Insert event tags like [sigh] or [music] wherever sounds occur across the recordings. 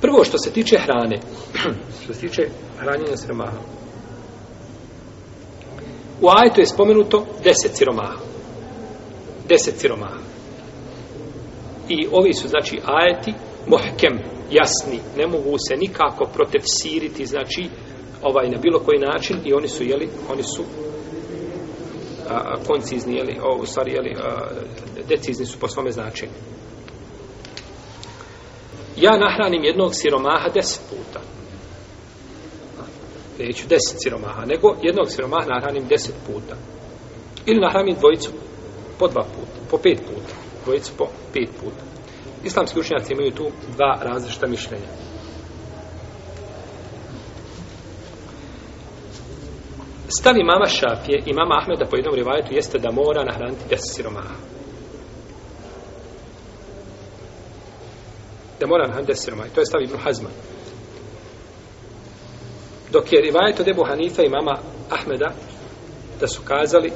Prvo što se tiče hrane, [clears throat] što se tiče hranjenja siromaha, u ajetu je spomenuto deset siromaha. Deset siromaha. I ovi su, znači, ajeti mohkem, jasni, ne mogu se nikako protefsiriti, znači, ovaj, na bilo koji način, i oni su, jeli, oni su a, koncizni, jeli, o, u stvari, jeli, a, decizni su po svome značenju ja nahranim jednog siromaha deset puta. Neću deset siromaha, nego jednog siromaha nahranim deset puta. Ili nahranim dvojicu po dva puta, po pet puta. Dvojicu po pet puta. Islamski učenjaci imaju tu dva različita mišljenja. Stavi mama Šafije i mama Ahmeda po jednom rivajetu jeste da mora nahraniti deset siromaha. da mora na Hanbel Sirmaj. To je stav Ibn Hazma. Dok je rivajet od Ebu Hanifa i mama Ahmeda da su kazali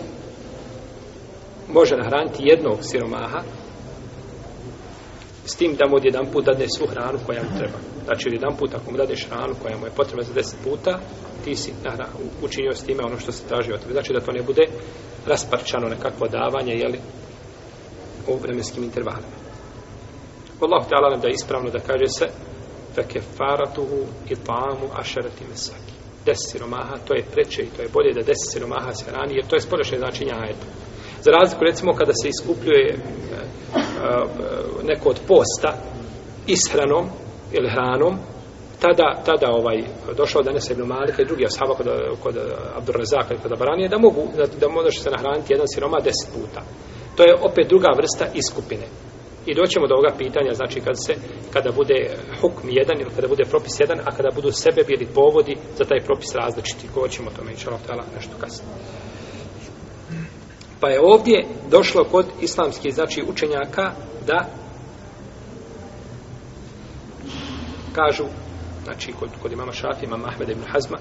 može nahraniti jednog siromaha s tim da mu od jedan put dadne svu hranu koja mu treba. Znači od jedan put ako mu dadeš hranu koja mu je potrebna za deset puta, ti si nahra, učinio s time ono što se traži od tebe. Znači da to ne bude rasparčano nekakvo davanje jeli, u vremenskim intervalima. Allah te alam da je ispravno da kaže se fe kefaratuhu i taamu ašarati mesaki. Deset siromaha, to je preče i to je bolje da deset siromaha se hrani, jer to je spolješnje značenje ajeta. Za razliku, recimo, kada se iskupljuje e, e, neko od posta ishranom ili hranom, tada, tada ovaj, došao danes Ibn Malika i drugi ashaba kod, kod Abdurrezaka i kod Abaranije, da mogu, da, da možeš se nahraniti jedan siroma deset puta. To je opet druga vrsta iskupine. I doćemo do ovoga pitanja, znači kada se, kada bude hukm jedan ili kada bude propis jedan, a kada budu sebe bili povodi za taj propis različiti, govorit o tome, inšalno htjela nešto kasnije. Pa je ovdje došlo kod islamskih, znači učenjaka, da kažu, znači kod, kod imama Šafi, imama Ahmeda ibn Hazma,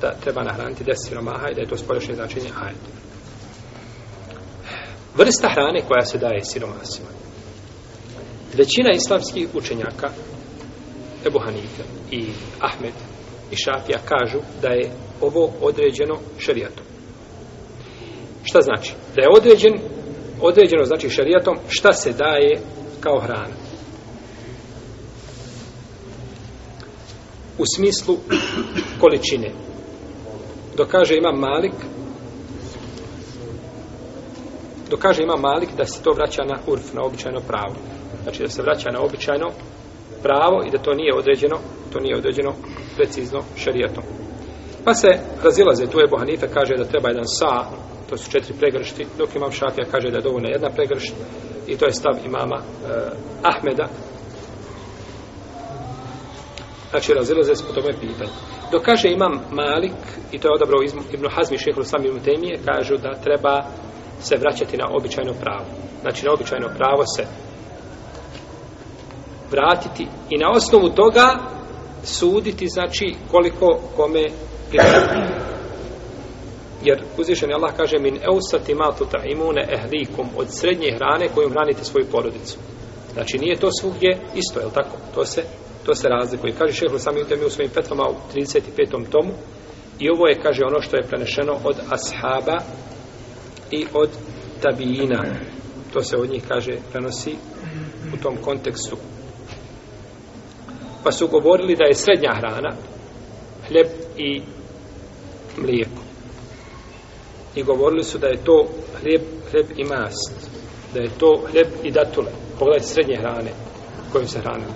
da treba nahraniti deset siromaha i da je to spolješnje značenje ajeta. Vrsta hrane koja se daje siromasima, Većina islamskih učenjaka, Ebu Hanika i Ahmed i Šafija, kažu da je ovo određeno šarijatom. Šta znači? Da je određen, određeno znači šarijatom šta se daje kao hrana. U smislu količine. Dok kaže ima malik, dok kaže ima malik da se to vraća na urf, na običajno pravo znači da se vraća na običajno pravo i da to nije određeno to nije određeno precizno šarijatom pa se razilaze tu Ebu Hanife kaže da treba jedan sa to su četiri pregršti dok imam šafija kaže da je dovoljna jedna pregršt i to je stav imama eh, Ahmeda znači razilaze se po tome pitanje dok kaže imam Malik i to je odabrao Ibn Hazmi šehr Islam Ibn Temije kažu da treba se vraćati na običajno pravo znači na običajno pravo se vratiti i na osnovu toga suditi znači koliko kome pripada. Jer uzvišen je Allah kaže min eusati matuta imune ehlikum od srednje hrane kojom hranite svoju porodicu. Znači nije to svugdje isto, je li tako? To se, to se razlikuje. Kaže šehr sami u temi u svojim petvama u 35. tomu i ovo je, kaže, ono što je prenešeno od ashaba i od tabijina. To se od njih, kaže, prenosi u tom kontekstu pa su govorili da je srednja hrana hljeb i mlijeko. I govorili su da je to hljeb, hljeb i mast. Da je to hljeb i datule. Pogledajte srednje hrane kojim se hranili.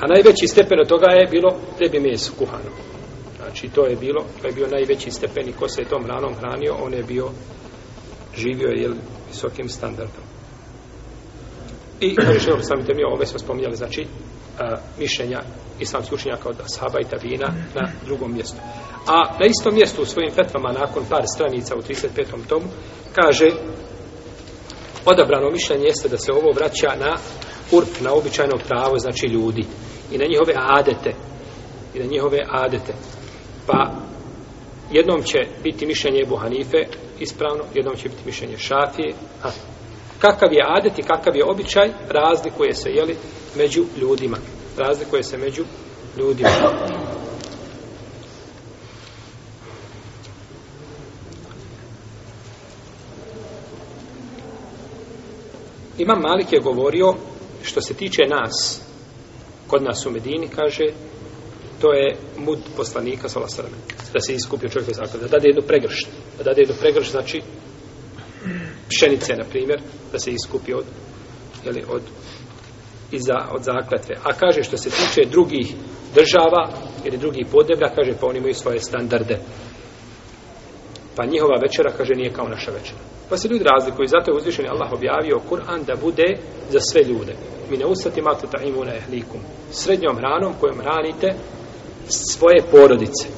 A najveći stepen od toga je bilo hljeb i mjesto kuhano. Znači to je bilo, to je bio najveći stepen i ko se je tom hranom hranio, on je bio živio je visokim standardom. I kaže, sam te mi ove smo spominjali, znači mišljenja islamskih učenjaka od Ashaba i Tavina na drugom mjestu. A na istom mjestu u svojim fetvama nakon par stranica u 35. tomu kaže odabrano mišljenje jeste da se ovo vraća na urf, na običajno pravo, znači ljudi i na njihove adete i na njihove adete. Pa jednom će biti mišljenje Ebu Hanife ispravno, jednom će biti mišljenje Šafije, a kakav je adet i kakav je običaj, razlikuje se, jeli, među ljudima. Razlikuje se među ljudima. Imam Malik je govorio, što se tiče nas, kod nas u Medini, kaže, to je mud poslanika, sala sveme, da se iskupio čovjek za zakljeda, da dade jednu pregršt, da dade jednu pregršt, znači, pšenice, na primjer, da se iskupi od, jeli, od, iza, od zakletve. A kaže što se tiče drugih država ili drugih podnebra, kaže pa oni imaju svoje standarde. Pa njihova večera, kaže, nije kao naša večera. Pa se ljudi razlikuju, zato je uzvišen Allah objavio Kur'an da bude za sve ljude. Mi ne usati matu ta imuna ehlikum. Srednjom hranom kojom hranite svoje porodice.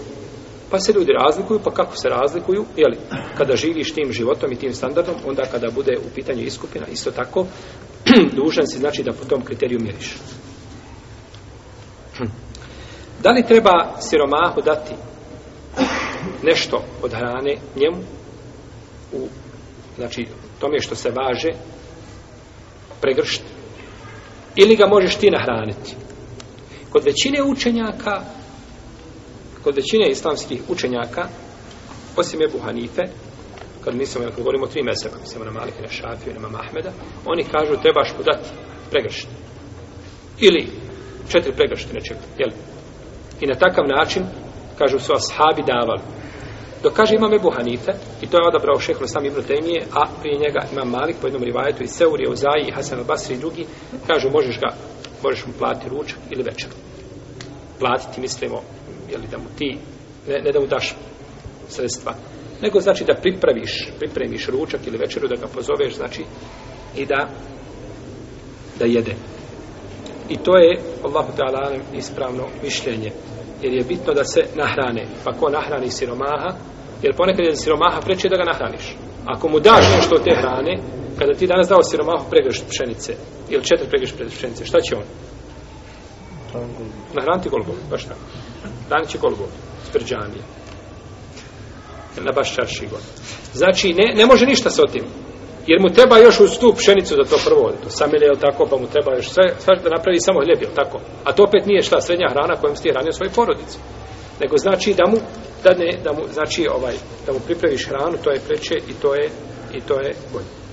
Pa se ljudi razlikuju, pa kako se razlikuju, jeli, kada živiš tim životom i tim standardom, onda kada bude u pitanju iskupina, isto tako, [clears throat] dužan si znači da po tom kriteriju mjeriš. Hm. Da li treba siromahu dati nešto od hrane njemu u znači tome što se važe pregršt ili ga možeš ti nahraniti kod većine učenjaka kod većine islamskih učenjaka, osim Ebu Hanife, kad nisam, kad govorimo o tri mese, kako se na Malik, na Šafiju, na Mama Ahmeda, oni kažu trebaš mu dati pregršt. Ili četiri pregršte nečeg, jel? I na takav način, kažu su ashabi davali. Dok kaže imam Ebu Hanife, i to je odabrao šehr sam Ibn Temije, a prije njega imam Malik po jednom rivajetu i Seuri, Uzaji, Hasan al-Basri i drugi, kažu možeš ga, možeš mu platiti ručak ili večer. Platiti, mislimo, jeli, da mu ti, ne, ne da mu daš sredstva, nego znači da pripraviš, pripremiš ručak ili večeru, da ga pozoveš, znači, i da, da jede. I to je, Allahu ta'ala, ispravno mišljenje. Jer je bitno da se nahrane. Pa ko nahrani siromaha, jer ponekad je siromaha preče da ga nahraniš. Ako mu daš nešto od te hrane, kada ti danas dao siromahu pregreš pšenice, ili četiri pregreš pšenice, šta će on? Nahraniti golubu, baš tako. Rang će koliko? Sprđanije. Na baš čarši god. Znači, ne, ne može ništa sa tim. Jer mu treba još uz tu pšenicu da to prvo to sam ili je li tako, pa mu treba još sve, sve da napravi samo hljeb, je tako? A to opet nije šta srednja hrana kojom ste hranio svoje porodice. Nego znači da mu, da ne, da mu, znači ovaj, da mu pripraviš hranu, to je preče i to je, i to je bolje.